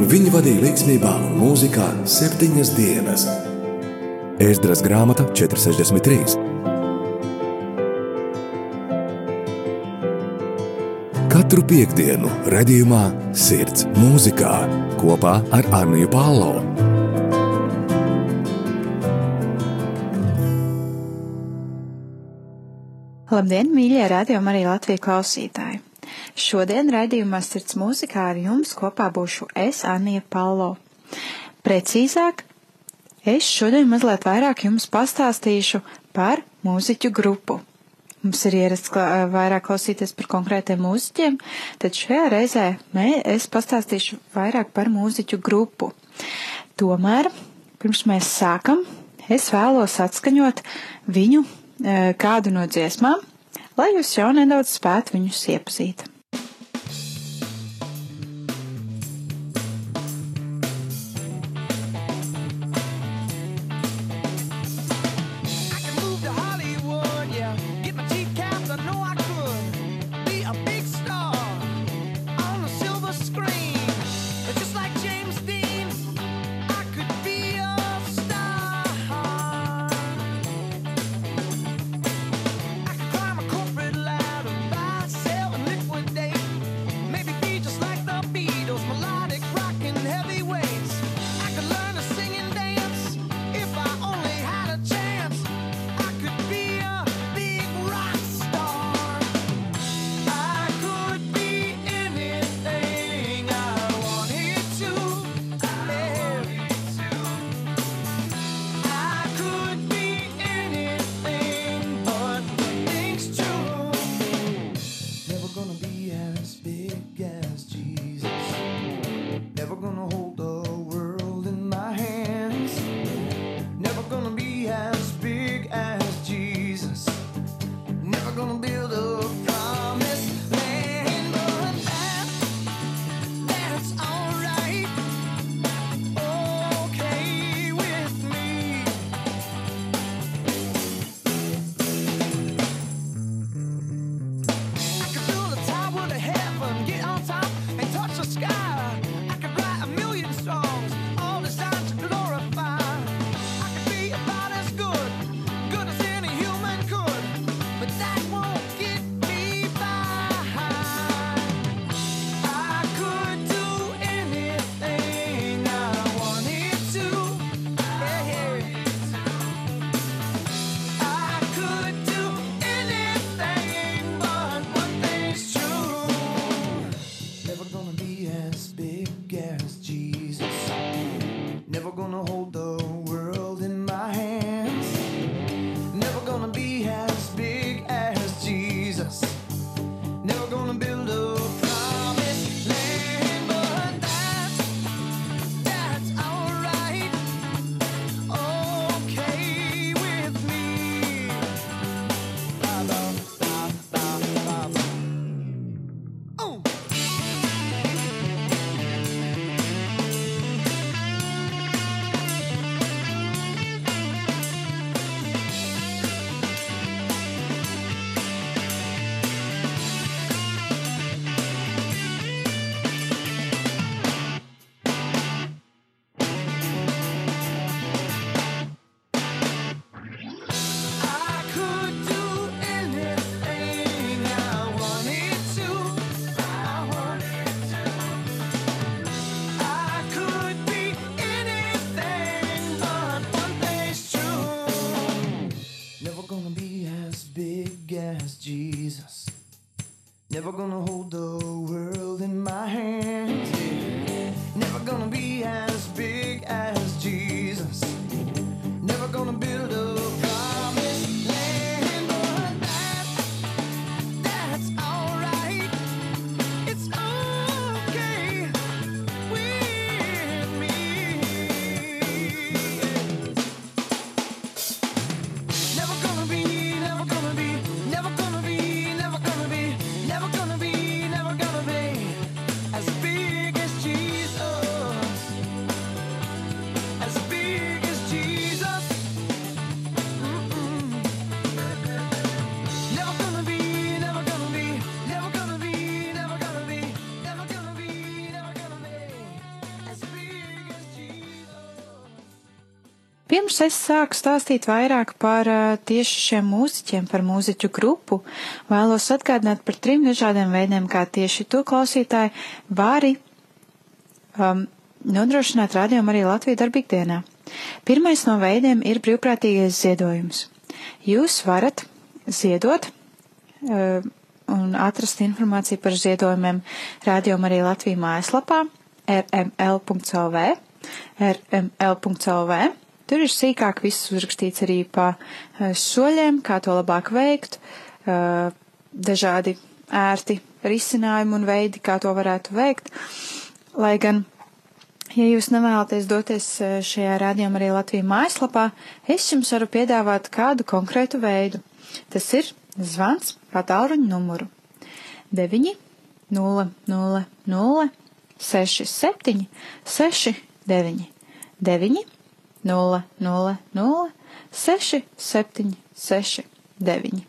un viņi vadīja līdzsvarā un mūzikā septiņas dienas. Ēzdras grāmata 463. Katru piekdienu, redzējumā, sirds mūzikā kopā ar Arniju Pālau. Labdien, mīļie radījumi arī Latvijas klausītāji! Šodien raidījumā Sirds mūzikā ar jums kopā būšu es, Anija Palo. Precīzāk, es šodien mazliet vairāk jums pastāstīšu par mūziķu grupu. Mums ir ierasts vairāk klausīties par konkrētiem mūziķiem, tad šajā reizē mē, es pastāstīšu vairāk par mūziķu grupu. Tomēr, pirms mēs sākam, es vēlos atskaņot viņu kādu no dziesmām, lai jūs jau nedaudz spētu viņus iepazīt. Pirms es sāku stāstīt vairāk par tieši šiem mūziķiem, par mūziķu grupu, vēlos atgādināt par trim dažādiem veidiem, kā tieši to klausītāji vari um, nodrošināt rādījumu arī Latviju darbīgdienā. Pirmais no veidiem ir brīvprātīgais ziedojums. Jūs varat ziedot uh, un atrast informāciju par ziedojumiem rādījumu arī Latviju mājaslapā rml.lv rml.lv Tur ir sīkāk viss uzrakstīts arī pa eh, soļiem, kā to labāk veikt, eh, dažādi ērti risinājumi un veidi, kā to varētu veikt. Lai gan, ja jūs nevēlaties doties eh, šajā rādījumā arī Latvijas mājaslapā, es jums varu piedāvāt kādu konkrētu veidu. Tas ir zvans pa tālruņa numuru 9 0 0 0 6 7 6 9 9 0, 0, 0, 6, 7, 6, 9.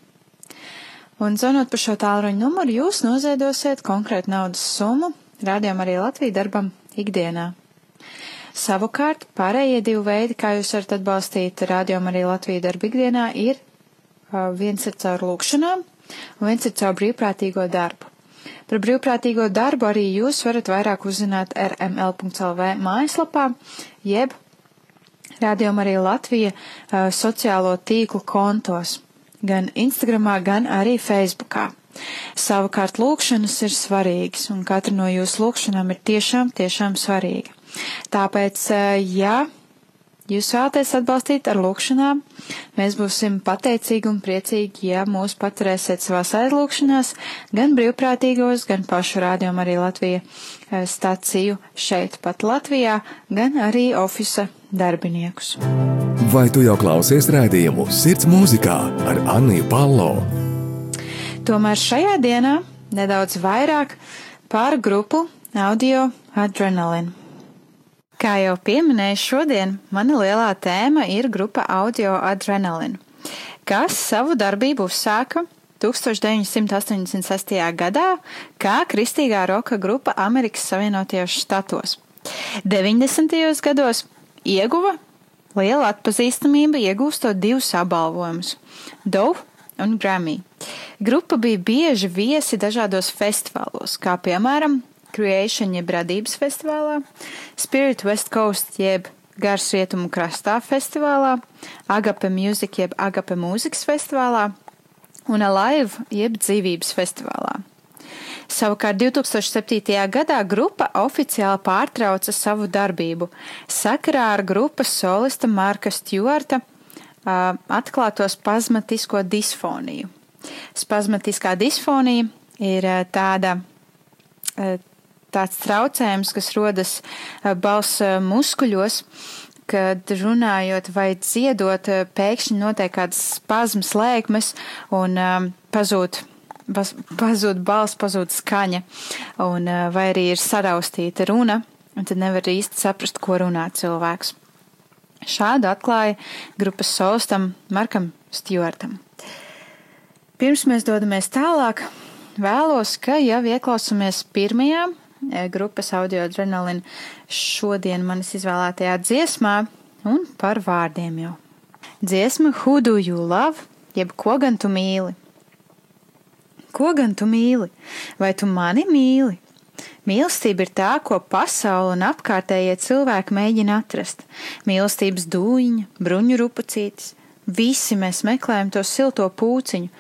Un zvanot par šo tālruņa numuru, jūs noziedosiet konkrētu naudas summu rādījām arī Latviju darbam ikdienā. Savukārt, pārējie divi veidi, kā jūs varat atbalstīt rādījām arī Latviju darbu ikdienā, ir viens ir caur lūkšanām un viens ir caur brīvprātīgo darbu. Par brīvprātīgo darbu arī jūs varat vairāk uzzināt rml.lv mājaslapā, jeb Rādījuma arī Latvija sociālo tīklu kontos, gan Instagramā, gan arī Facebookā. Savukārt lūkšanas ir svarīgas, un katra no jūsu lūkšanām ir tiešām, tiešām svarīga. Tāpēc, ja jūs vēlaties atbalstīt ar lūkšanām, mēs būsim pateicīgi un priecīgi, ja mūs paturēsiet savās aizlūkšanās, gan brīvprātīgos, gan pašu rādījumu arī Latvija staciju šeit pat Latvijā, gan arī ofisa darbiniekus. Vai tu jau klausies rādījumu Sirds mūzikā ar Anniju Palo? Tomēr šajā dienā nedaudz vairāk par grupu Audio Adrenaline. Kā jau pieminēju, šodien mana lielā tēma ir grupa Audio Adrenaline, kas savu darbību uzsāka 1986. gadā kā kristīgā roka grupa Amerikas Savienotajos štatos. 90. gados ieguva lielu atpazīstamību, iegūstot divus apbalvojumus - Dove un Grammy. Grupa bija bieži viesi dažādos festivālos, kā piemēram Creation jeb radības festivālā, Spirit West Coast jeb Gars rietumu krastā festivālā, Agape Music jeb Agape mūzikas festivālā un Alive jeb dzīvības festivālā. Savukārt 2007. gadā grupa oficiāli pārtrauca savu darbību sakarā ar grupas solista Marka Stjuarta uh, atklāto spazmatisko disfoniju. Spazmatiskā disfonija ir uh, tāda, uh, tāds traucējums, kas rodas balss muskuļos, kad runājot vai dziedot, pēkšņi notiek kāds spazmas lēkmes un um, pazūd pazūd balss, pazūd skaņa, un vai arī ir saraustīta runa, un tad nevar īsti saprast, ko runā cilvēks. Šādu atklāja grupas solistam Markam Stjuartam. Pirms mēs dodamies tālāk, vēlos, ka jau ieklausāmies pirmajā grupas audio adrenalina šodien manis izvēlētajā dziesmā un par vārdiem jau. Dziesma Who do you love, jeb ko gan tu mīli? Ko gan tu mīli? Vai tu mani mīli? Mīlestība ir tā, ko pasaule un apkārtējie cilvēki mēģina atrast. Mīlestības dūņa, bruņu rupucītis, visi mēs meklējam to silto pūciņu,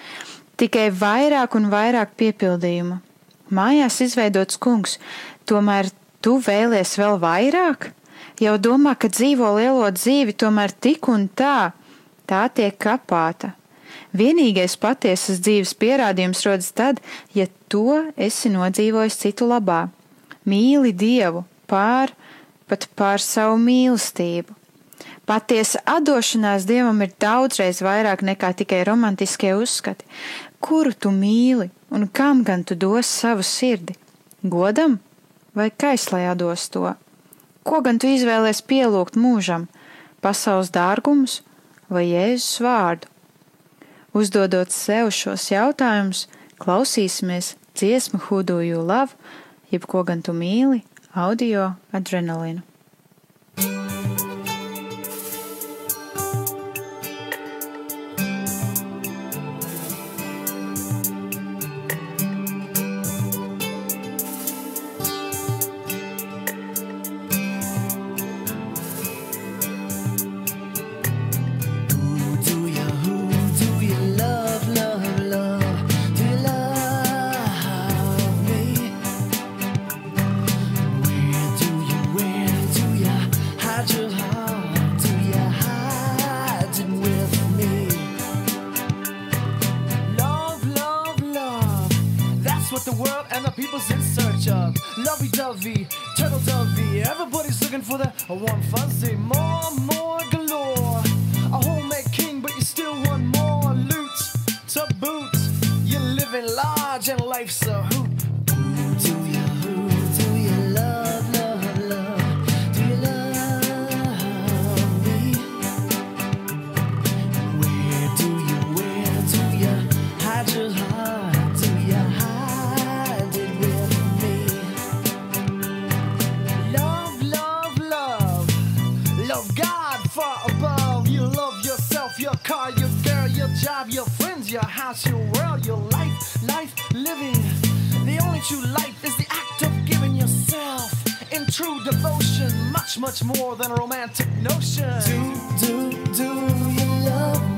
tikai vairāk un vairāk piepildījuma. Mājās izveidots kungs, tomēr tu vēlies vēl vairāk? Jau domā, ka dzīvo lielo dzīvi, tomēr tik un tā, tā tiek kapāta, Vienīgais patiesas dzīves pierādījums rodas tad, ja to esi nodzīvojis citu labā. Mīli Dievu pār, pat pār savu mīlestību. Patiesa atdošanās Dievam ir daudzreiz vairāk nekā tikai romantiskie uzskati. Kuru tu mīli un kam gan tu dos savu sirdi? Godam vai kaislajā dos to? Ko gan tu izvēlies pielūgt mūžam? Pasaules dārgumus vai Jēzus vārdu? Uzdodot sev šos jautājumus, klausīsimies dziesmu You Love, jeb ko gan tu mīli, audio adrenalīnu. What the world and the people's in search of. Lovey dovey, turtle dovey. Everybody's looking for that one fuzzy. More, more galore. A homemade king, but you still want more loot to boot. You're living large and life's a hoot. Job, your friends, your house, your world, your life, life living. The only true life is the act of giving yourself in true devotion, much, much more than a romantic notion. Do, do, do you love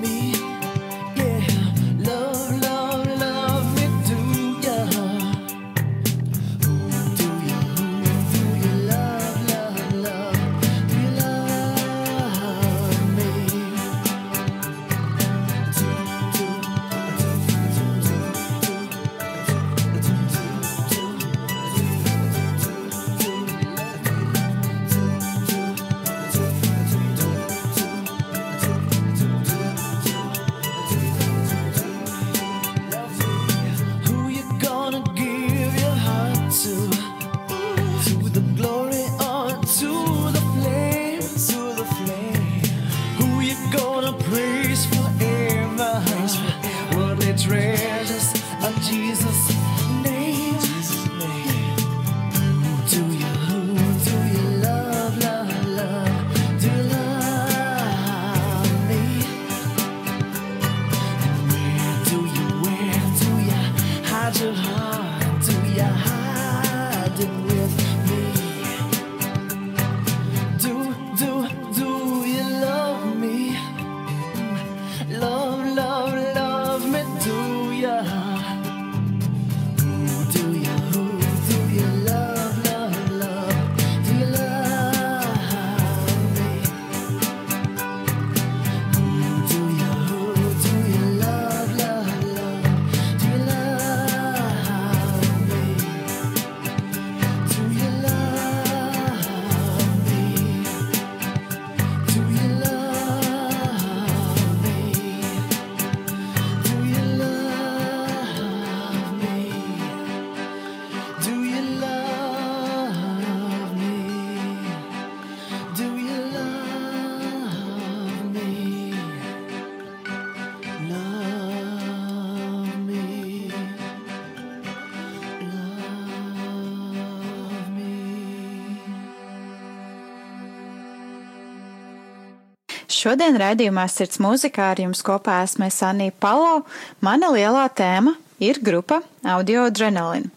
Šodien raidījumā Sirds mūzikā ar jums kopā esmu Sanija Palo. Mana lielā tēma ir grupa Audio Adrenaline,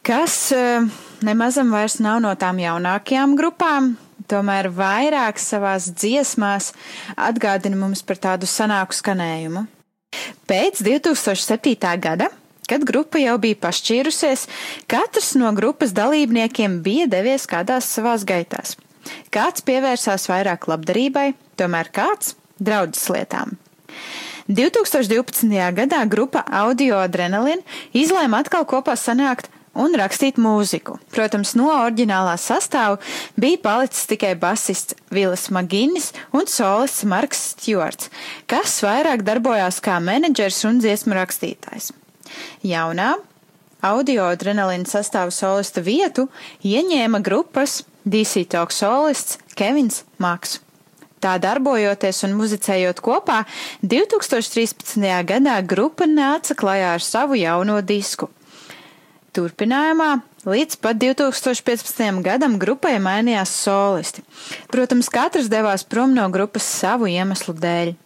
kas eh, nemazam vairs nav no tām jaunākajām grupām, tomēr vairāk savās dziesmās atgādina mums par tādu sanāku skanējumu. Pēc 2007. gada, kad grupa jau bija pašķīrusies, katrs no grupas dalībniekiem bija devies kādās savās gaitās. Kāds pievērsās vairāk labdarībai, tomēr kāds draudzes lietām. 2012. gadā grupa Audio Adrenaline izlēma atkal kopā sanākt un rakstīt mūziku. Protams, no oriģinālā sastāva bija palicis tikai basists Vilis Maginis un solists Marks Stjorts, kas vairāk darbojās kā menedžers un dziesmu rakstītājs. Jaunā audio adrenalīna sastāvu solista vietu ieņēma grupas DC Talk solists Kevins Maks. Tā darbojoties un muzicējot kopā, 2013. gadā grupa nāca klajā ar savu jauno disku. Turpinājumā līdz pat 2015. gadam grupai mainījās solisti. Protams, katrs devās prom no grupas savu iemeslu dēļ.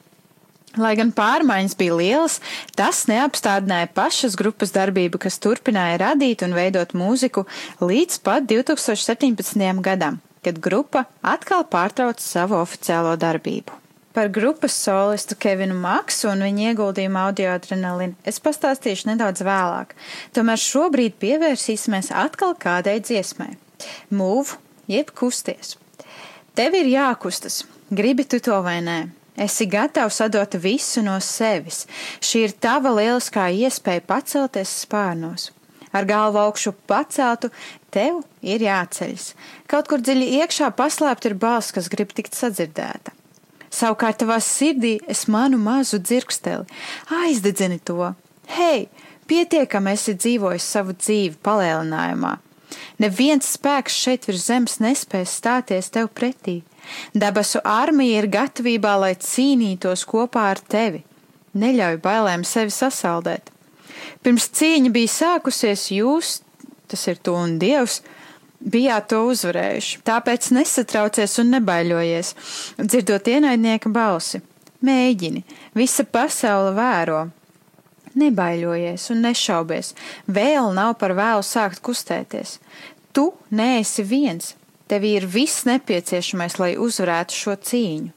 Lai gan pārmaiņas bija lielas, tas neapstādināja pašas grupas darbību, kas turpināja radīt un veidot mūziku līdz pat 2017. gadam, kad grupa atkal pārtrauca savu oficiālo darbību. Par grupas solistu Kevinu Maksu un viņa ieguldījumu audio adrenalīnu es pastāstīšu nedaudz vēlāk, tomēr šobrīd pievērsīsimies atkal kādai dziesmai - Move, jeb kusties. Tev ir jākustas, gribi tu to vai nē. Esi gatavs atdot visu no sevis. Šī ir tava lieliskā iespēja pacelties spārnos. ar galvu augšu paceltu, tev ir jāceļas. Kaut kur dziļi iekšā paslēpta ir balss, kas grib tikt sadzirdēta. Savukārt tavā sirdī es manu mazu dzirksteli, aizdedzini to. Hei, pietiekami esi dzīvojis savu dzīvi palielinājumā. Neviens spēks šeit virs zemes nespēs stāties tev pretī. Debesu armija ir gatavībā, lai cīnītos kopā ar tevi. Neļauj bailēm sevi sasaldēt. Pirms cīņa bija sākusies, jūs, tas ir tu un Dievs, bijāt to uzvarējuši. Tāpēc nesatraucies un nebaiļojies, dzirdot ienaidnieka balsi. Mēģini, visa pasaule vēro. Nebaiļojies un nešaubies, vēl nav par vēlu sākt kustēties. Tu neesi viens, tev ir viss nepieciešamais, lai uzvarētu šo cīņu.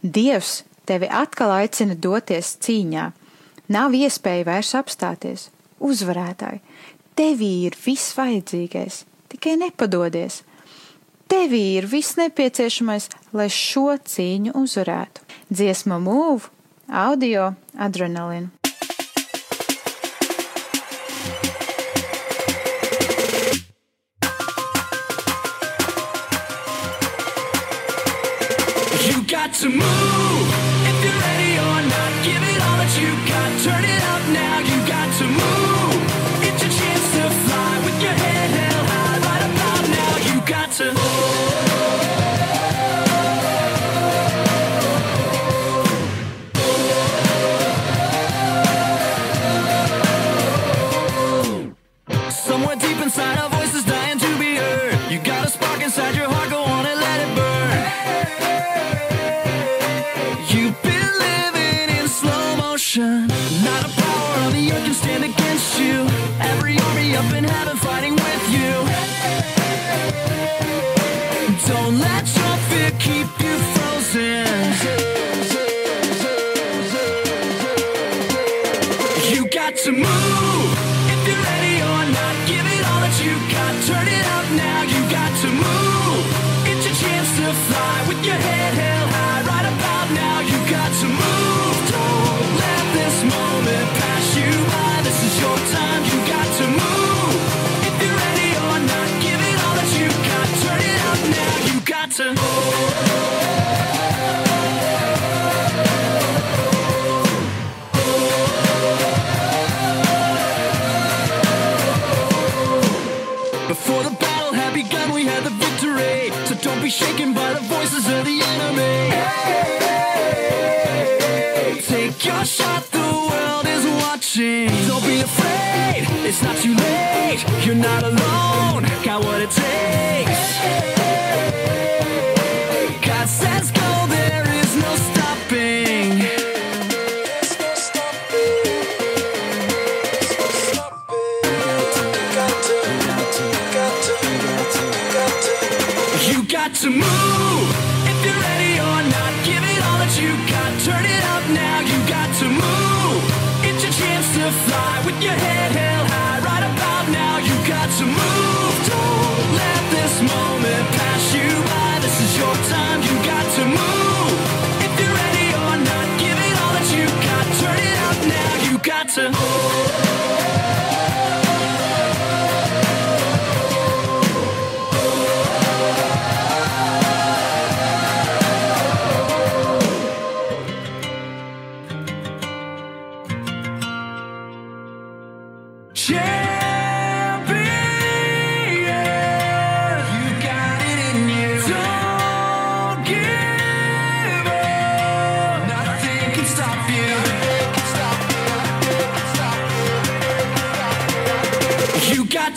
Dievs tevi atkal aicina doties cīņā. Nav iespēja vairs apstāties. Uzvarētāji, tevī ir viss vajadzīgais, tikai nepadodies. Tevī ir viss nepieciešamais, lai šo cīņu uzvarētu. Dziesma mūvu, audio, adrenalīnu. To move. If you're ready or not, give it all that you got. Turn it up now, you got to move. It's your chance to fly with your head held high. Right about now, you got to. Somewhere deep inside, a motion. Not a power on the earth can stand against you. Every army up in heaven fighting with you. You're not alone, got what it takes.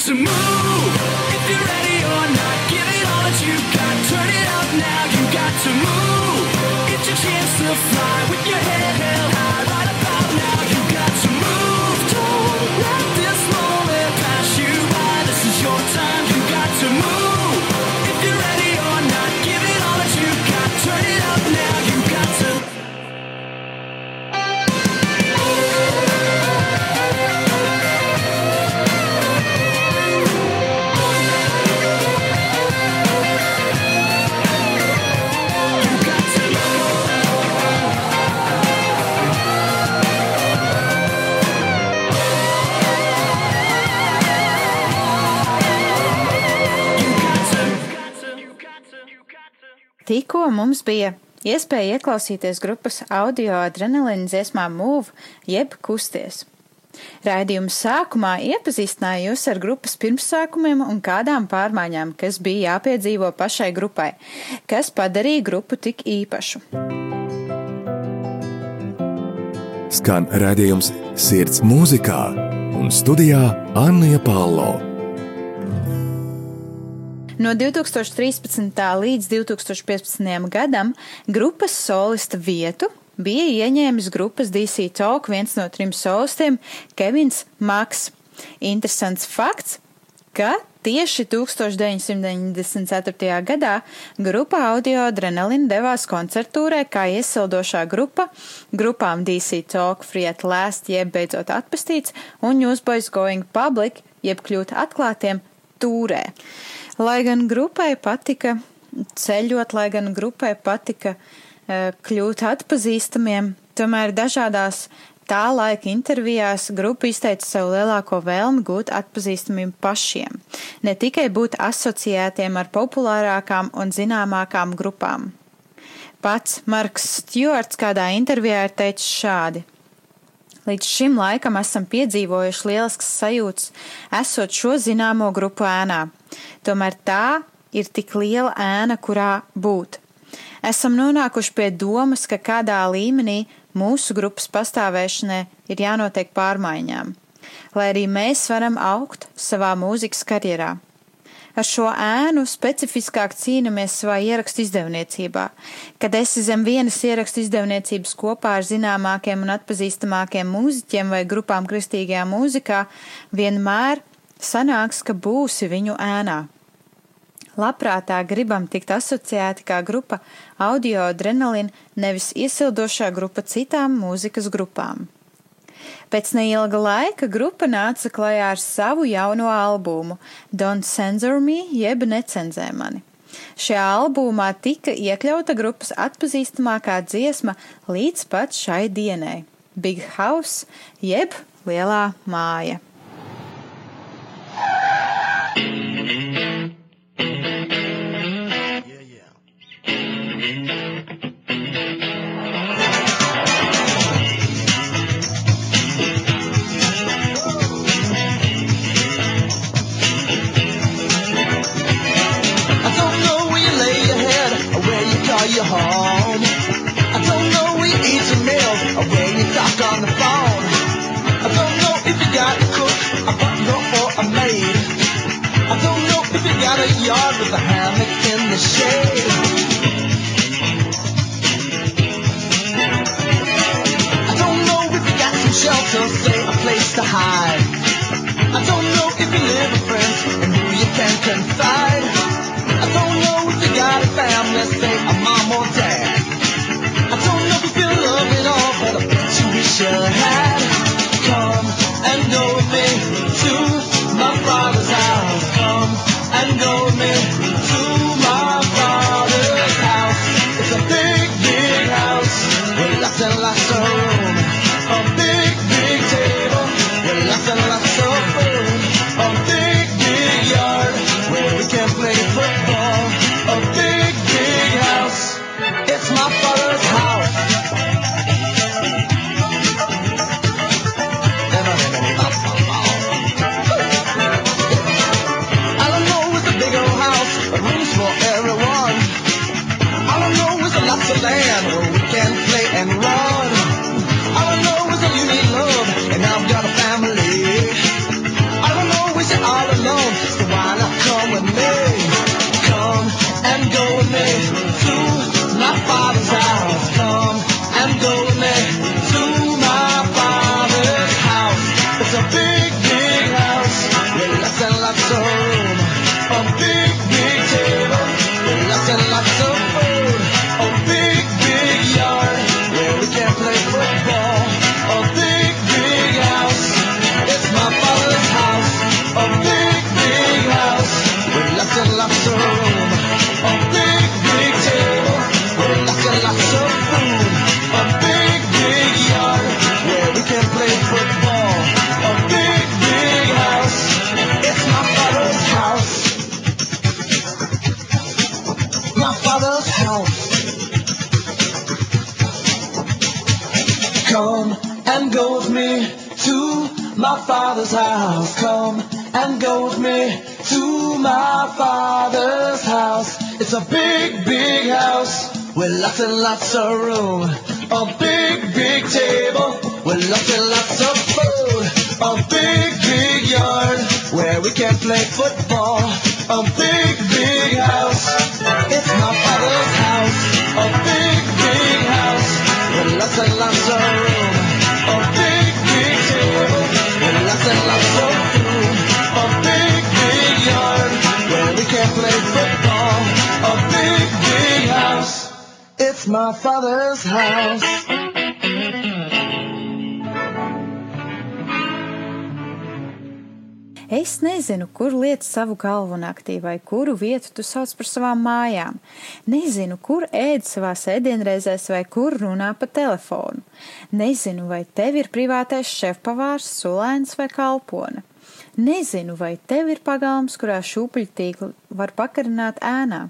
To move if you're ready or not. Give it all that you got. Turn it up now. You got to move. It's your chance to fly with your head held Tikko mums bija iespēja ieklausīties grupas audio adrenalīna dziesmā Move jeb Kusties. Raidījuma sākumā iepazīstināju jūs ar grupas pirmsākumiem un kādām pārmaiņām, kas bija jāpiedzīvo pašai grupai, kas padarīja grupu tik īpašu. Skan redzējums Sirds mūzikā un studijā Anna Palo. No 2013. līdz 2015. gadam grupas solista vietu bija ieņēmis grupas DC Talk viens no trim solistiem Kevins Maks. Interesants fakts, ka tieši 1994. gadā grupa Audio Adrenalin devās koncertūrē kā iesildošā grupa grupām DC Talk, Free at Last, jeb beidzot atpestīts, un Newsboys Going Public, jeb kļūt atklātiem tūrē. Lai gan grupai patika ceļot, lai gan grupai patika Eh, kļūt atpazīstamiem. Tomēr dažādās tā laika intervijās grupa izteica savu lielāko vēlmi gūt atpazīstamību pašiem, ne tikai būt asociētiem ar populārākām un zināmākām grupām. Pats Marks Stjorts kādā intervijā ir teicis šādi. Līdz šim laikam esam piedzīvojuši lielisks sajūts, esot šo zināmo grupu ēnā. Tomēr tā ir tik liela ēna, kurā būt esam nonākuši pie domas, ka kādā līmenī mūsu grupas pastāvēšanai ir jānotiek pārmaiņām, lai arī mēs varam augt savā mūzikas karjerā. Ar šo ēnu specifiskāk cīnāmies savā ierakstu izdevniecībā. Kad esi zem vienas ierakstu izdevniecības kopā ar zināmākiem un atpazīstamākiem mūziķiem vai grupām kristīgajā mūzikā, vienmēr sanāks, ka būsi viņu ēnā labprātā gribam tikt asociēti kā grupa audio adrenalina, nevis iesildošā grupa citām mūzikas grupām. Pēc neilga laika grupa nāca klajā ar savu jauno albumu Don't Censor Me, jeb Necenzē mani. Šajā albumā tika iekļauta grupas atpazīstamākā dziesma līdz pat šai dienai - Big House, jeb Lielā māja. Lots of room. Liec savu galvu naktī, vai kuru vietu tu sauc par savām mājām. Nezinu, kur ēd savās ēdienreizēs, vai kur runā pa telefonu. Nezinu, vai tev ir privātais šefpavārs, sulēns vai kalpone. Nezinu, vai tev ir pagalms, kurā šūpuļtīkli var pakarināt ēnā.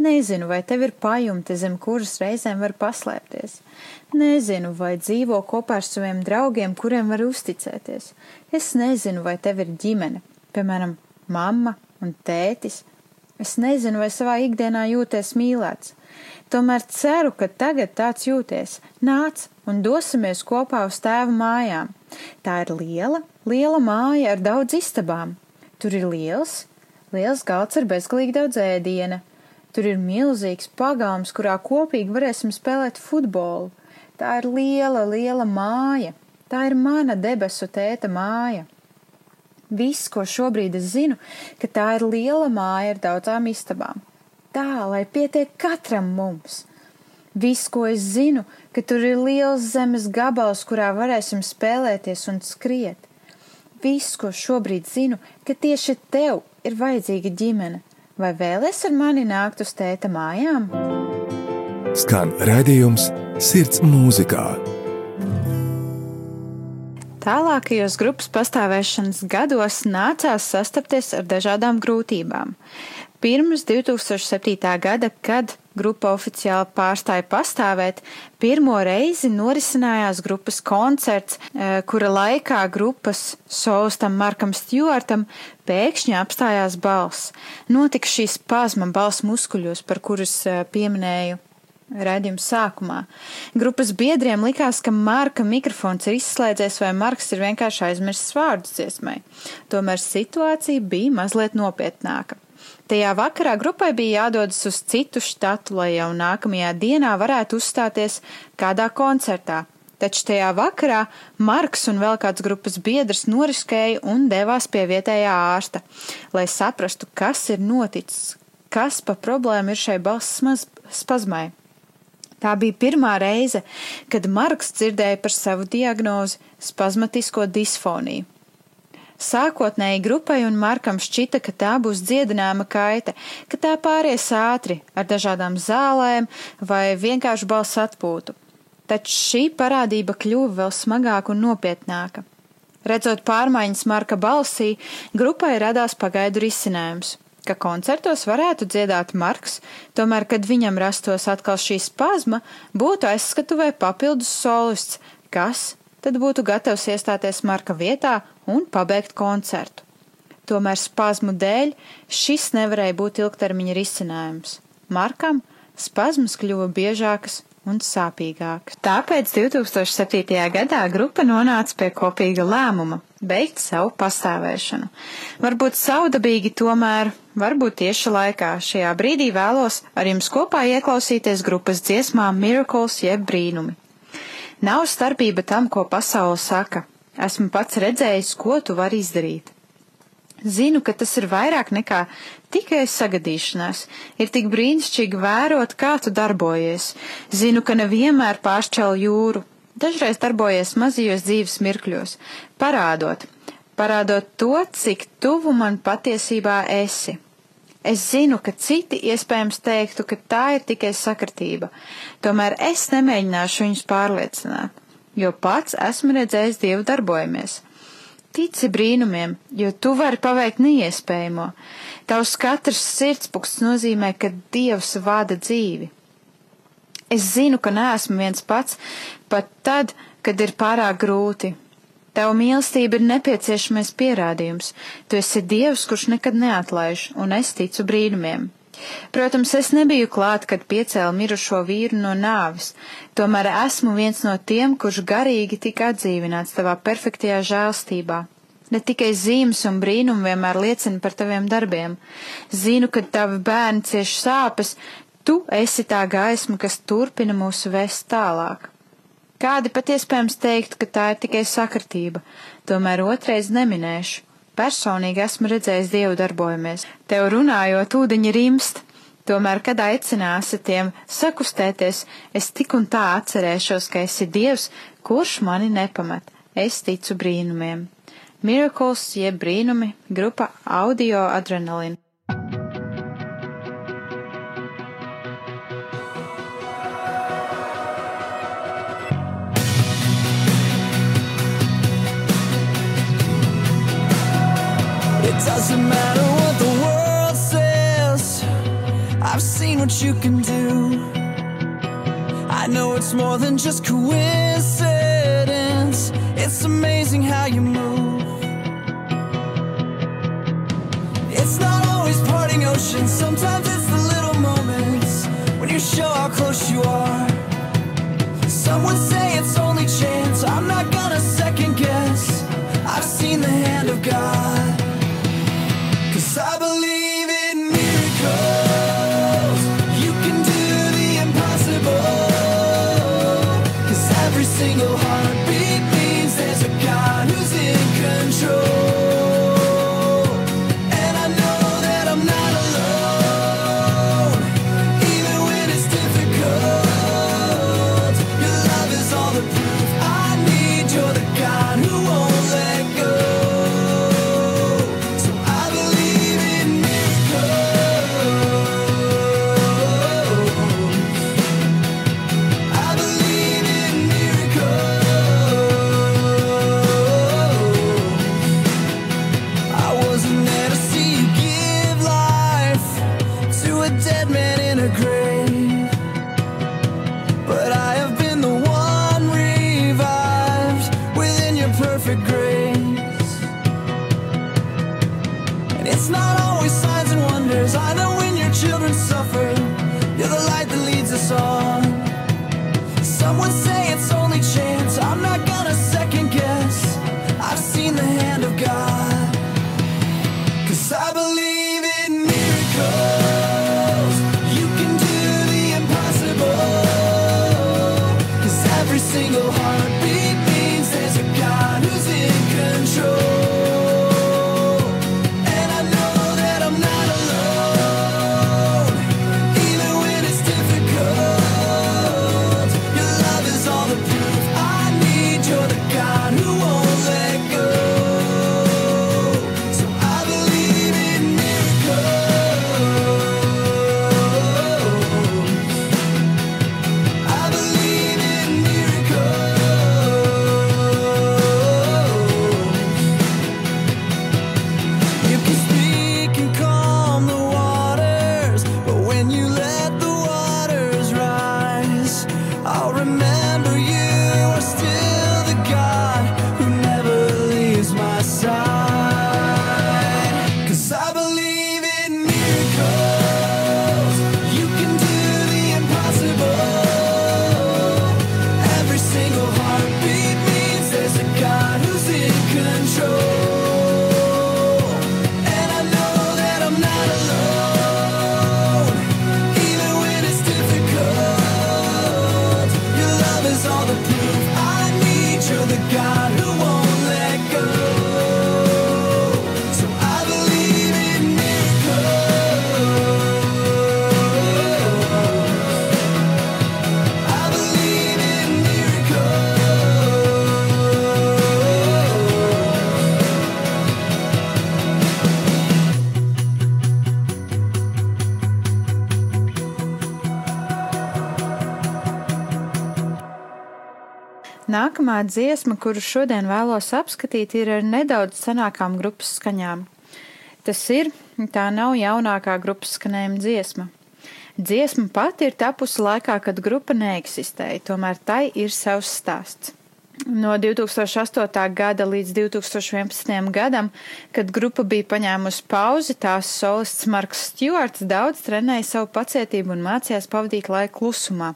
Nezinu, vai tev ir pajumte, zem kuras reizēm var paslēpties. Nezinu, vai dzīvo kopā ar saviem draugiem, kuriem var uzticēties. Es nezinu, vai tev ir ģimene, piemēram, mamma un tētis. Es nezinu, vai savā ikdienā jūties mīlēts. Tomēr ceru, ka tagad tāds jūties. Nāc un dosimies kopā uz tēva mājām. Tā ir liela, liela māja ar daudz istabām. Tur ir liels, liels galds ar bezgalīgi daudz ēdiena. Tur ir milzīgs pagalms, kurā kopīgi varēsim spēlēt futbolu. Tā ir liela, liela māja. Tā ir mana debesu tēta māja. Viss, ko šobrīd es zinu, ka tā ir liela māja ar daudzām istabām. Tā, lai pietiek katram mums. Viss, ko es zinu, ka tur ir liels zemes gabals, kurā varēsim spēlēties un skriet. Viss, ko šobrīd zinu, ka tieši tev ir vajadzīga ģimene. Vai vēlies ar mani nākt uz tēta mājām? Skan raidījums Sirds mūzikā. Tālākajos grupas pastāvēšanas gados nācās sastapties ar dažādām grūtībām. Pirms 2007. gada, kad grupa oficiāli pārstāja pastāvēt, pirmo reizi norisinājās grupas koncerts, eh, kura laikā grupas solistam Markam Stjuartam pēkšņi apstājās balss. Notika šī spazma balss muskuļos, par kurus eh, pieminēju Redzījuma sākumā. Grupas biedriem likās, ka Marka mikrofons ir izslēdzies vai Marks ir vienkārši aizmirsis vārdus dziesmai. Tomēr situācija bija mazliet nopietnāka. Tajā vakarā grupai bija jādodas uz citu štatu, lai jau nākamajā dienā varētu uzstāties kādā koncertā. Taču tajā vakarā Marks un vēl kāds grupas biedrs noriskēja un devās pie vietējā ārsta, lai saprastu, kas ir noticis, kas pa problēmu ir šai balss spazmai. Tā bija pirmā reize, kad Marks dzirdēja par savu diagnozi - spazmatisko disfoniju. Sākotnēji grupai un Markam šķita, ka tā būs dziedināma kaita, ka tā pāries ātri ar dažādām zālēm vai vienkārši balss atpūtu. Taču šī parādība kļuva vēl smagāka un nopietnāka. Redzot pārmaiņas Marka balsī, grupai radās pagaidu risinājums ka koncertos varētu dziedāt Marks, tomēr, kad viņam rastos atkal šī spazma, būtu aizskatuvē papildus solists, kas tad būtu gatavs iestāties Marka vietā un pabeigt koncertu. Tomēr spazmu dēļ šis nevarēja būt ilgtermiņa risinājums. Markam spazmas kļuva biežākas un sāpīgākas. Tāpēc 2007. gadā grupa nonāca pie kopīga lēmuma beigt savu pastāvēšanu. Varbūt saudabīgi tomēr, varbūt tieši laikā šajā brīdī vēlos ar jums kopā ieklausīties grupas dziesmā Miracles jeb brīnumi. Nav starpība tam, ko pasaule saka. Esmu pats redzējis, ko tu vari izdarīt. Zinu, ka tas ir vairāk nekā tikai sagadīšanās. Ir tik brīnišķīgi vērot, kā tu darbojies. Zinu, ka nevienmēr pāršķel jūru. Dažreiz darbojies mazajos dzīves mirkļos, parādot, parādot to, cik tuvu man patiesībā esi. Es zinu, ka citi iespējams teiktu, ka tā ir tikai sakritība, tomēr es nemēģināšu viņus pārliecināt, jo pats esmu redzējis Dievu darbojamies. Tici brīnumiem, jo tu vari paveikt neiespējamo. Tavs katrs sirdspūks nozīmē, ka Dievs vada dzīvi. Es zinu, ka neesmu viens pats, pat tad, kad ir pārāk grūti. Tava mīlestība ir nepieciešamais pierādījums. Tu esi Dievs, kurš nekad neatlaiž, un es ticu brīnumiem. Protams, es nebiju klāt, kad piecēla mirušo vīru no nāvis, tomēr esmu viens no tiem, kurš garīgi tika atdzīvināts tavā perfektajā žēlstībā. Ne tikai zīmes un brīnumi vienmēr liecina par taviem darbiem. Zinu, ka tavi bērni cieš sāpes, tu esi tā gaisma, kas turpina mūsu vest tālāk. Kādi pat iespējams teikt, ka tā ir tikai sakritība, tomēr otrais neminēšu. Personīgi esmu redzējis Dievu darbojamies. Tev runājot, ūdeņi rimst, tomēr, kad aicināsi tiem sakustēties, es tik un tā atcerēšos, ka esi Dievs, kurš mani nepamet. Es ticu brīnumiem. Miracles jeb brīnumi grupa Audio Adrenalin. Doesn't matter what the world says. I've seen what you can do. I know it's more than just coincidence. It's amazing how you move. It's not always parting oceans. Sometimes it's the little moments when you show how close you are. Someone say it's only chance. I'm not gonna second guess. I've seen the hand of God. I believe Nākamā dziesma, kuru šodien vēlos apskatīt, ir ar nedaudz senākām grupas skaņām. Tas ir, tā nav jaunākā grupas skanējuma dziesma. Dziesma pati ir tapusi laikā, kad grupa neeksistēja, tomēr tai ir savs stāsts. no 2008. gada līdz 2011. gadam, kad grupa bija paņēmusi pauzi, tās solists Marks Stjuarts daudz trenēja savu pacietību un mācījās pavadīt laiku klusumā,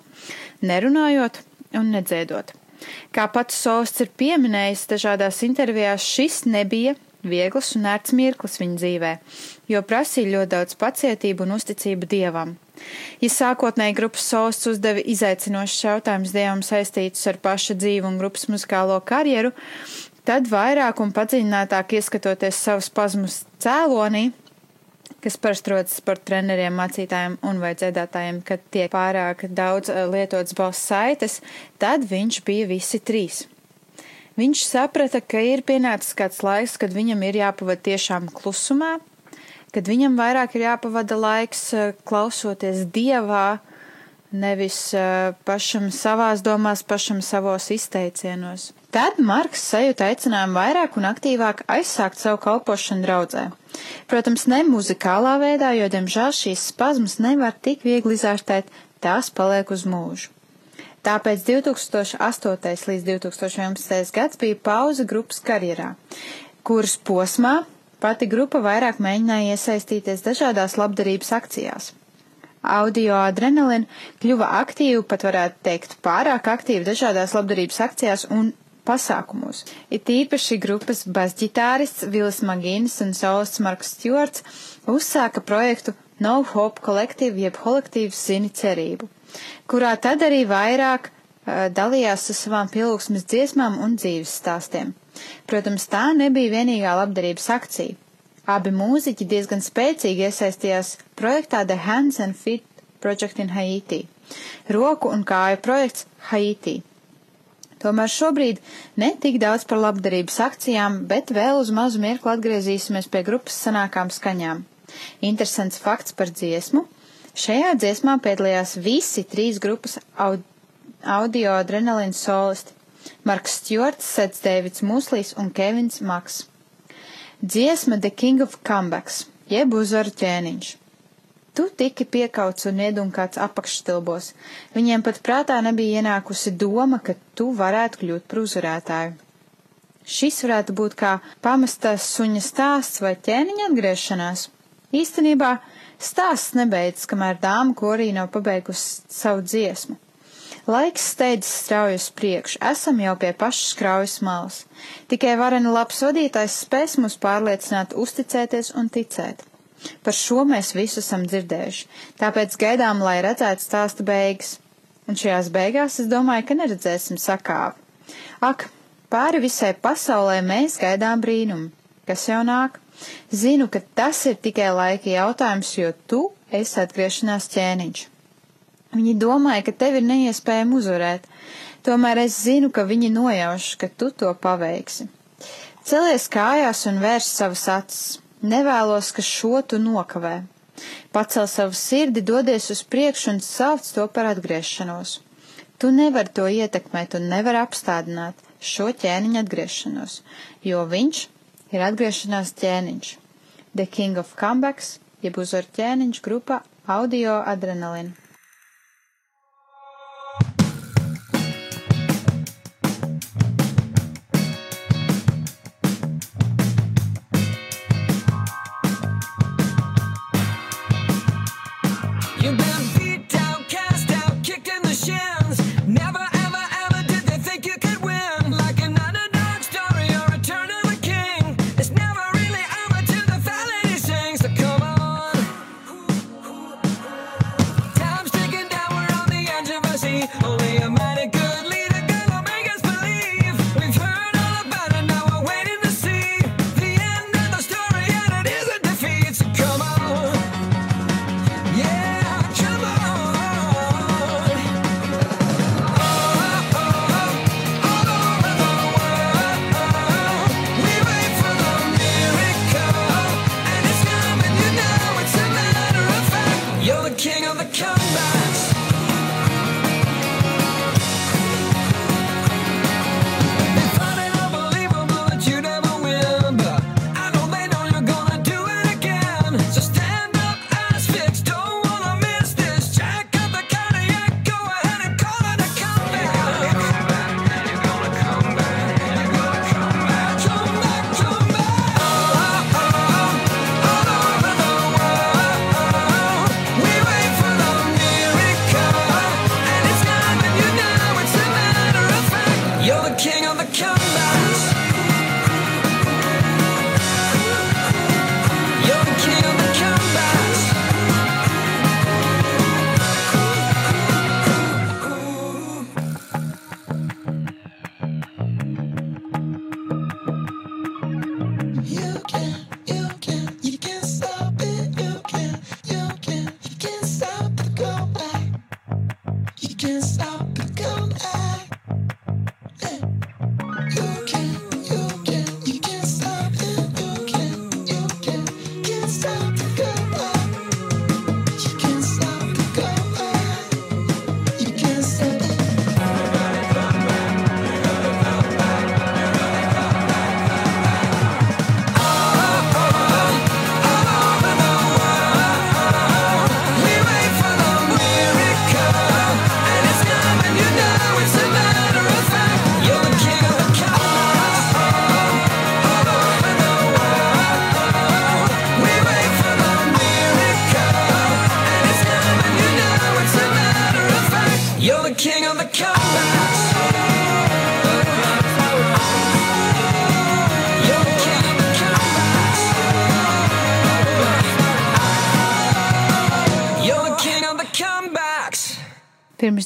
nerunājot un nedzēdot. Kā pats solists ir pieminējis dažādās intervijās, šis nebija viegls un ērts mirklis viņa dzīvē, jo prasīja ļoti daudz pacietību un uzticību dievam. Ja sākotnēji grupas solists uzdeva izaicinošus jautājumus dievam saistītus ar paša dzīvu un grupas muzikālo karjeru, tad vairāk un padziļinātāk ieskatoties savus pazmus cēlonī, kas parasti rodas par treneriem, mācītājiem un vai dziedātājiem, kad tiek pārāk daudz eh, lietotas balss saites, tad viņš bija visi trīs. Viņš saprata, ka ir pienācis kāds laiks, kad viņam ir jāpavada tiešām klusumā, kad viņam vairāk ir jāpavada laiks eh, klausoties dievā, nevis eh, pašam savās domās, pašam savos izteicienos. Tad Marks sajūta aicinājumu vairāk un aktīvāk aizsākt savu kalpošanu draudzē. Protams, ne muzikālā veidā, jo, diemžēl, šīs spazmas nevar tik viegli izārstēt, tās paliek uz mūžu. Tāpēc 2008. līdz 2011. gads bija pauze grupas karjerā, kuras posmā Pati grupa vairāk mēģināja iesaistīties dažādās labdarības akcijās. Audio adrenalina kļuva aktīva, pat varētu teikt, pārāk aktīva dažādās labdarības akcijās un pasākumos. It īpaši grupas basģitārists Vilis Magīnis un solists Marks Stjorts uzsāka projektu No Hope Collective jeb kolektīvs zini cerību, kurā tad arī vairāk uh, dalījās ar savām pielūgsmes dziesmām un dzīves stāstiem. Protams, tā nebija vienīgā labdarības akcija. Abi mūziķi diezgan spēcīgi iesaistījās projektā The Hands and Feet Project in Haiti - roku un kāju projekts Haiti. Tomēr šobrīd ne tik daudz par labdarības akcijām, bet vēl uz mazu mirkli atgriezīsimies pie grupas sanākām skaņām. Interesants fakts par dziesmu. Šajā dziesmā piedalījās visi trīs grupas audio adrenalīna solisti Marks Stjorts, Sets Dēvids Muslīs un Kevins Maks. Dziesma The King of Comebacks, jeb uzvaru ķēniņš. Tu tiki piekauts un iedunkāts apakšstilbos. Viņiem pat prātā nebija ienākusi doma, ka tu varētu kļūt par uzvarētāju. Šis varētu būt kā pamestās suņa stāsts vai ķēniņa atgriešanās. Īstenībā stāsts nebeidzas, kamēr dāma korī nav pabeigusi savu dziesmu. Laiks steidzas strauji uz priekšu, esam jau pie pašas kraujas malas. Tikai vareni labs vadītājs spēs mūs pārliecināt, uzticēties un ticēt. Par šo mēs visu esam dzirdējuši, tāpēc gaidām, lai redzētu stāsta beigas. Un šajās beigās es domāju, ka neredzēsim sakāvi. Ak, pāri visai pasaulē mēs gaidām brīnumu, kas jau nāk. Zinu, ka tas ir tikai laika jautājums, jo tu esi atgriešanās ķēniņš. Viņi domāja, ka tev ir neiespējami uzvarēt, tomēr es zinu, ka viņi nojauš, ka tu to paveiksi. Celies kājās un vērš savas acis. Nevēlos, ka šo tu nokavē. Pacel savu sirdi, dodies uz priekšu un sauc to par atgriešanos. Tu nevari to ietekmēt un nevari apstādināt šo ķēniņa atgriešanos, jo viņš ir atgriešanās ķēniņš. The King of Comebacks, jeb uzvar ķēniņš grupā Audio Adrenalina.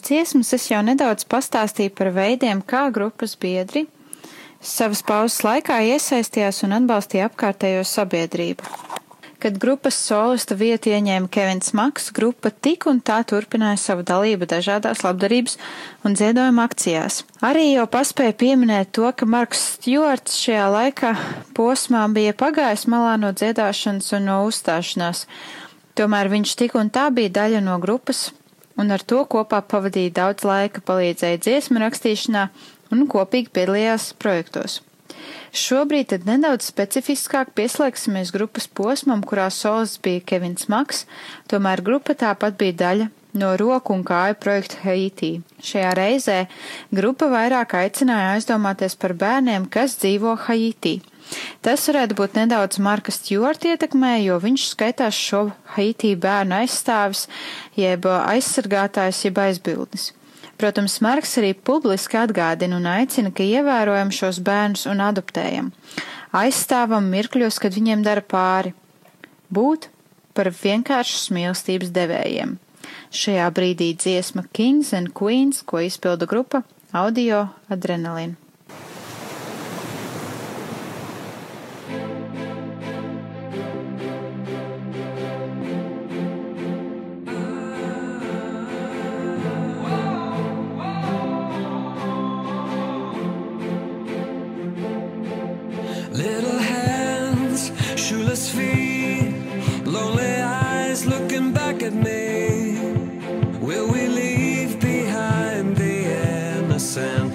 Dziesmas es jau nedaudz pastāstīju par veidiem, kā grupas biedri savas pauzes laikā iesaistījās un atbalstīja apkārtējo sabiedrību. Kad grupas solista vietu ieņēma Kevins Maks, grupa tik un tā turpināja savu dalību dažādās labdarības un ziedojuma akcijās. Arī jau paspēja pieminēt to, ka Marks Stjorts šajā laikā posmā bija pagājis malā no dziedāšanas un no uzstāšanās. Tomēr viņš tik un tā bija daļa no grupas, un ar to kopā pavadīja daudz laika, palīdzēja dziesmu rakstīšanā un kopīgi piedalījās projektos. Šobrīd tad nedaudz specifiskāk pieslēgsimies grupas posmam, kurā solis bija Kevins Maks, tomēr grupa tāpat bija daļa no roku un kāju projekta Haitī. Šajā reizē grupa vairāk aicināja aizdomāties par bērniem, kas dzīvo Haitī. Tas varētu būt nedaudz Marka Stjorta ietekmē, jo viņš skaitās šo Haitī bērnu aizstāvis, jeb aizsargātājs, jeb aizbildnis. Protams, Marks arī publiski atgādina un aicina, ka ievērojam šos bērnus un adoptējam. Aizstāvam mirkļos, kad viņiem dara pāri. Būt par vienkāršas mīlestības devējiem. Šajā brīdī dziesma Kings and Queens, ko izpilda grupa Audio Adrenalina. Shoeless feet, lonely eyes looking back at me. Will we leave behind the innocent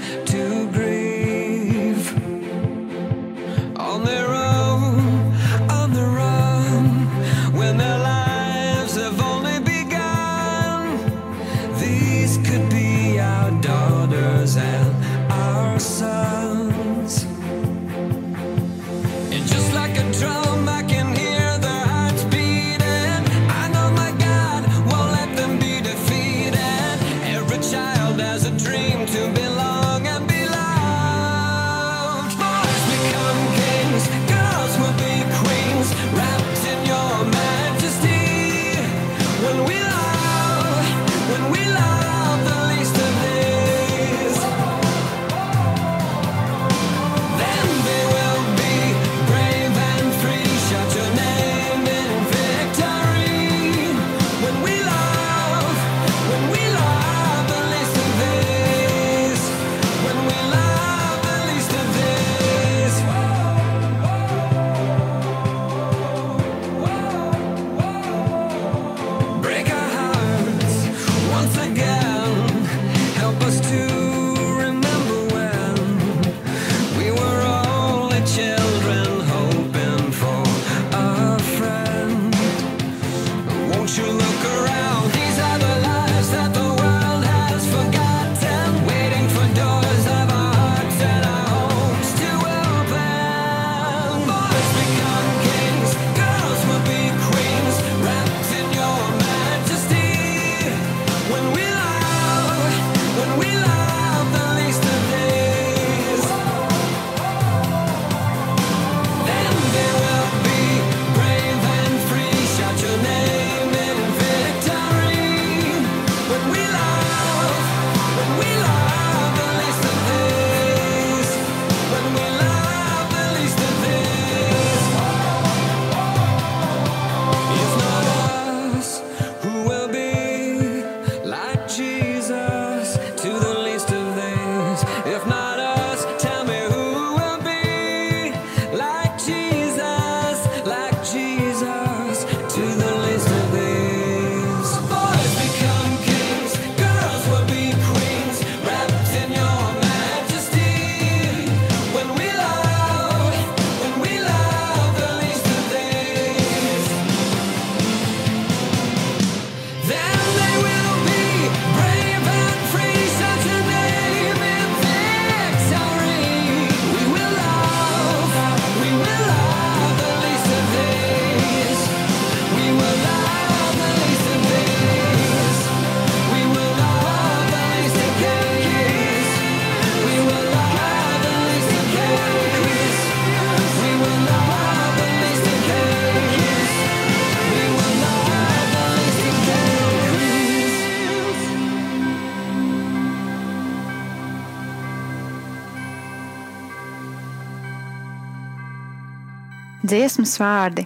Dziesmas vārdi.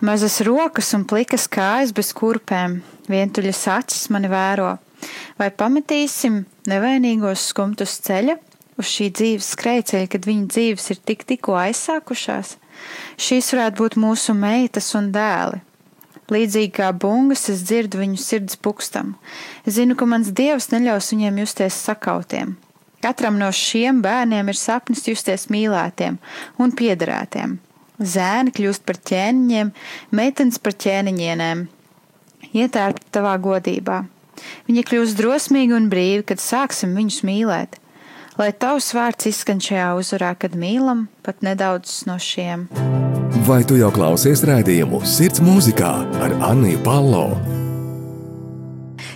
Mazas rokas un plikas kājas bez kurpēm, vientuļas acis mani vēro. Vai pametīsim nevainīgos skumtus ceļa uz šī dzīves skrejceļa, kad viņu dzīves ir tik tikko aizsākušās? Šīs varētu būt mūsu meitas un dēli. Līdzīgi kā bungas, es dzirdu viņu sirds pukstam. Es zinu, ka mans dievs neļaus viņiem justies sakautiem. Katram no šiem bērniem ir sapnis justies mīlētiem un piederētiem. Zēni kļūst par ķēniņiem, meitenes par ķēniņienēm. Ietērpt tavā godībā. Viņi kļūs drosmīgi un brīvi, kad sāksim viņus mīlēt. Lai tavs vārds izskan šajā uzvarā, kad mīlam pat nedaudz no šiem. Vai tu jau klausies rādījumu Sirds mūzikā ar Anniju Palo?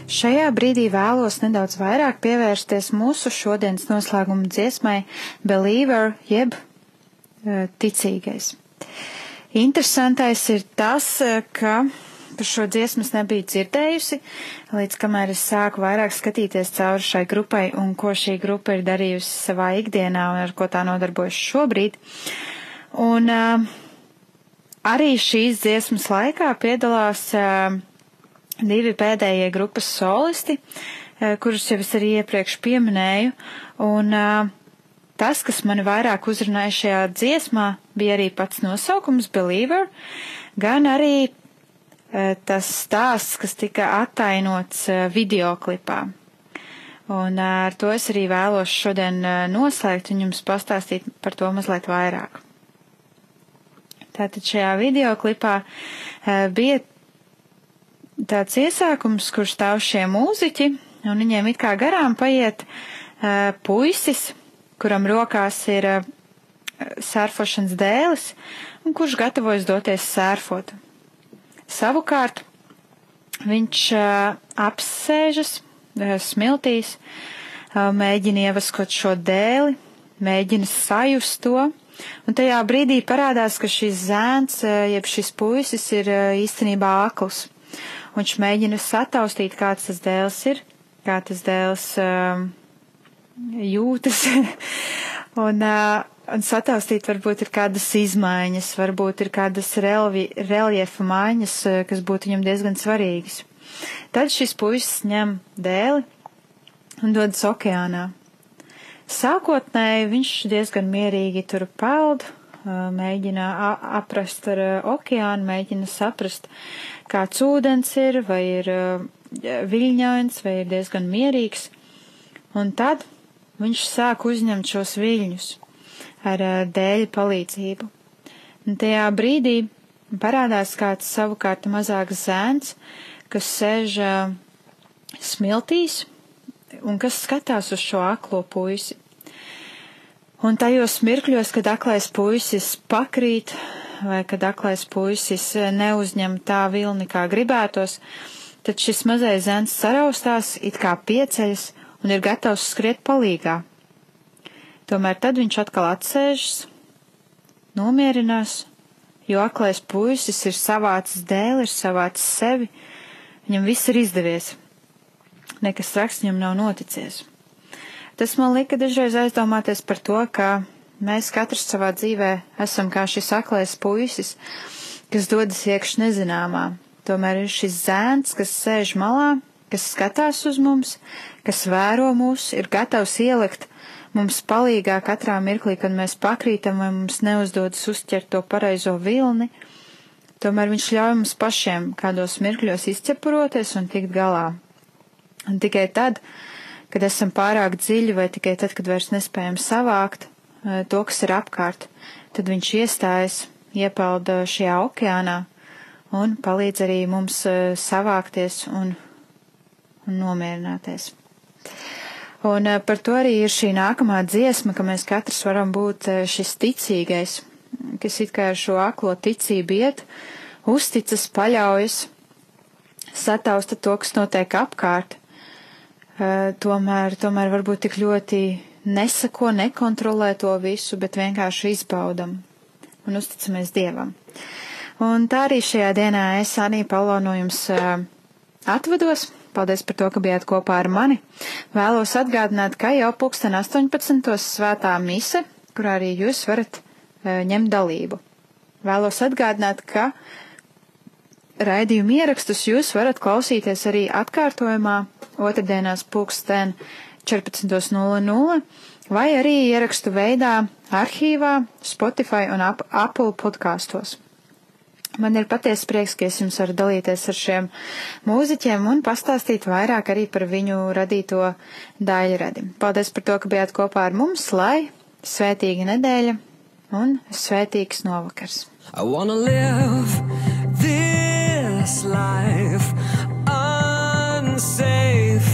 Šajā brīdī vēlos nedaudz vairāk pievērsties mūsu šodienas noslēguma dziesmai Believer jeb uh, ticīgais. Interesantais ir tas, uh, ka par šo dziesmu es nebiju dzirdējusi, līdz kamēr es sāku vairāk skatīties cauri šai grupai un ko šī grupa ir darījusi savā ikdienā un ar ko tā nodarbojas šobrīd. Un uh, arī šīs dziesmas laikā piedalās uh, divi pēdējie grupas solisti, eh, kurus jau es arī iepriekš pieminēju, un eh, tas, kas mani vairāk uzrunāja šajā dziesmā, bija arī pats nosaukums Believer, gan arī eh, tas stāsts, kas tika attainots videoklipā. Un ar to es arī vēlos šodien noslēgt un jums pastāstīt par to mazliet vairāk. Tātad šajā videoklipā bija tāds iesākums, kur stāv šie mūziķi, un viņiem it kā garām paiet puisis, kuram rokās ir uh, sērfošanas dēlis, un kurš gatavojas doties sērfot. Savukārt viņš uh, apsēžas uh, smiltīs, uh, mēģina ievaskot šo dēli, mēģina sajust to, un tajā brīdī parādās, ka šis zēns, uh, jeb šis puisis ir uh, īstenībā akls. Viņš mēģina sataustīt, kāds tas dēls ir, kā tas dēls um, jūtas. un, un sataustīt varbūt ir kādas izmaiņas, varbūt ir kādas relvi, reliefa maiņas, kas būtu viņam diezgan svarīgas. Tad šis puisis ņem dēli un dodas okeānā. Sākotnēji viņš diezgan mierīgi tur peld, mēģina aprast ar okeānu, mēģina saprast, kāds ūdens ir, vai ir viļņains, vai ir diezgan mierīgs. Un tad viņš sāk uzņemt šos viļņus ar dēļu palīdzību. Un tajā brīdī parādās kāds savukārt mazāks zēns, kas sēž smiltīs un kas skatās uz šo aklo puisi. Un tajos mirkļos, kad aklais puisis pakrīt, vai kad aklais puisis neuzņem tā vilni, kā gribētos, tad šis mazais zēns saraustās, it kā pieceļas un ir gatavs skriet palīgā. Tomēr tad viņš atkal atsēžas, nomierinās, jo aklais puisis ir savācis dēli, ir savācis sevi, viņam viss ir izdevies. Nekas traks viņam nav noticies. Tas man lika dažreiz aizdomāties par to, ka Mēs katrs savā dzīvē esam kā šis aklais puisis, kas dodas iekš nezināmā. Tomēr ir šis zēns, kas sēž malā, kas skatās uz mums, kas vēro mūs, ir gatavs ielikt mums palīgā katrā mirklī, kad mēs pakrītam vai mums neuzdodas uzķert to pareizo vilni. Tomēr viņš ļauj mums pašiem kādos mirkļos izķepuroties un tikt galā. Un tikai tad, kad esam pārāk dziļi vai tikai tad, kad vairs nespējam savākt, Eh, to, kas ir apkārt, tad viņš iestājas, iepelda šajā okeānā un palīdz arī mums eh, savākties un, un nomierināties. Un eh, par to arī ir šī nākamā dziesma, ka mēs katrs varam būt šis ticīgais, kas it kā ar šo aklo ticību iet, uzticas, paļaujas, satausta to, kas notiek apkārt. Tomēr, tomēr varbūt tik ļoti nesako, nekontrolē to visu, bet vienkārši izbaudam un uzticamies Dievam. Un tā arī šajā dienā es, Anī Paulo, no jums atvados. Paldies par to, ka bijāt kopā ar mani. Vēlos atgādināt, ka jau pulksten 18. svētā mise, kurā arī jūs varat uh, ņemt dalību. vēlos atgādināt, ka raidījumu ierakstus jūs varat klausīties arī atkārtojumā otrdienās pulksten 14.00 vai arī ierakstu veidā arhīvā, Spotify un Apple podkastos. Man ir patiesi prieks, ka es jums varu dalīties ar šiem mūziķiem un pastāstīt vairāk arī par viņu radīto daļradi. Paldies par to, ka bijāt kopā ar mums, lai svētīga nedēļa un svētīgs novakars. I wanna live this life unsafe,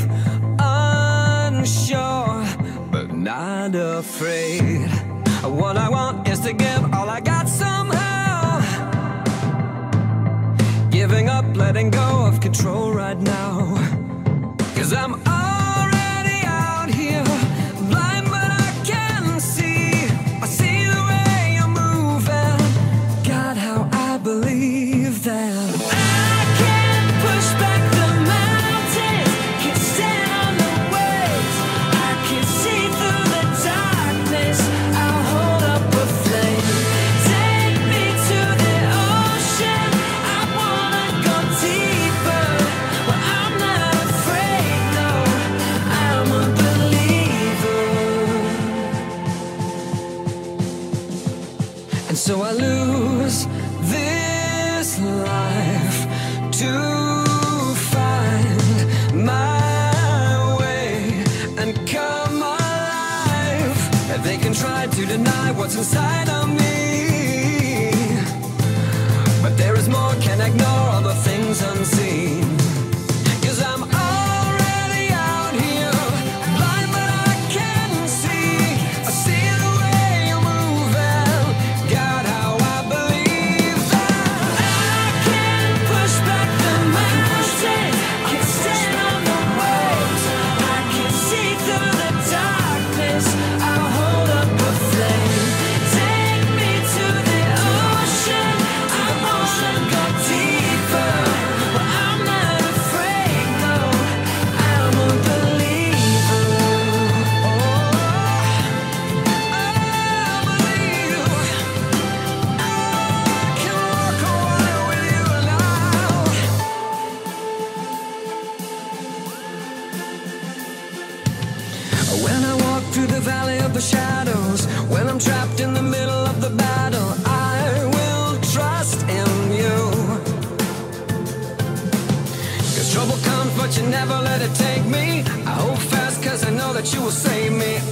unsure, but not afraid. What I want is to give letting go of control right now. What's inside of I walk through the valley of the shadows, when I'm trapped in the middle of the battle, I will trust in you. Cause trouble comes, but you never let it take me. I hold fast, cause I know that you will save me.